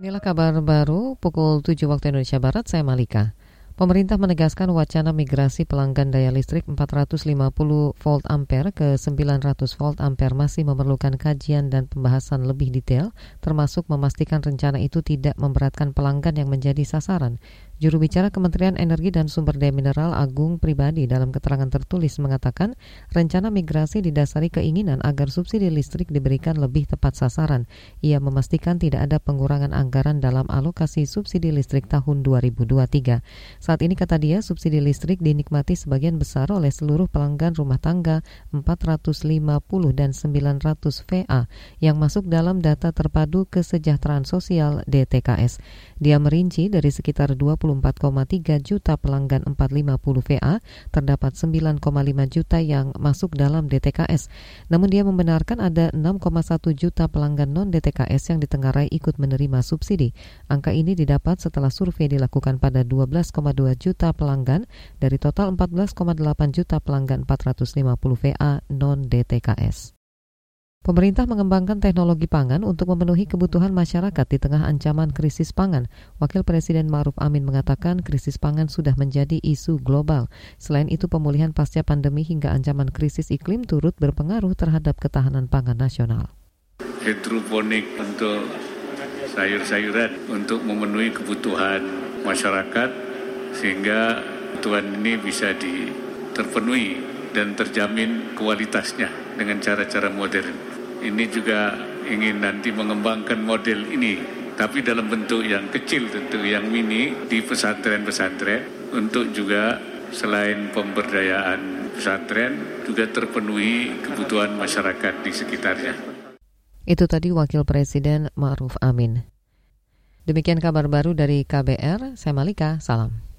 Inilah kabar baru pukul 7 waktu Indonesia Barat, saya Malika. Pemerintah menegaskan wacana migrasi pelanggan daya listrik 450 volt ampere ke 900 volt ampere masih memerlukan kajian dan pembahasan lebih detail, termasuk memastikan rencana itu tidak memberatkan pelanggan yang menjadi sasaran. Juru bicara Kementerian Energi dan Sumber Daya Mineral Agung Pribadi dalam keterangan tertulis mengatakan rencana migrasi didasari keinginan agar subsidi listrik diberikan lebih tepat sasaran. Ia memastikan tidak ada pengurangan anggaran dalam alokasi subsidi listrik tahun 2023. Saat ini kata dia subsidi listrik dinikmati sebagian besar oleh seluruh pelanggan rumah tangga 450 dan 900 VA yang masuk dalam data terpadu kesejahteraan sosial DTKS. Dia merinci dari sekitar 20 24,3 juta pelanggan 450 VA, terdapat 9,5 juta yang masuk dalam DTKS. Namun dia membenarkan ada 6,1 juta pelanggan non-DTKS yang ditenggarai ikut menerima subsidi. Angka ini didapat setelah survei dilakukan pada 12,2 juta pelanggan dari total 14,8 juta pelanggan 450 VA non-DTKS. Pemerintah mengembangkan teknologi pangan untuk memenuhi kebutuhan masyarakat di tengah ancaman krisis pangan. Wakil Presiden Ma'ruf Amin mengatakan krisis pangan sudah menjadi isu global. Selain itu pemulihan pasca pandemi hingga ancaman krisis iklim turut berpengaruh terhadap ketahanan pangan nasional. Hidroponik untuk sayur-sayuran untuk memenuhi kebutuhan masyarakat sehingga kebutuhan ini bisa terpenuhi dan terjamin kualitasnya dengan cara-cara modern ini juga ingin nanti mengembangkan model ini tapi dalam bentuk yang kecil tentu yang mini di pesantren-pesantren untuk juga selain pemberdayaan pesantren juga terpenuhi kebutuhan masyarakat di sekitarnya. Itu tadi Wakil Presiden Ma'ruf Amin. Demikian kabar baru dari KBR, saya Malika, salam.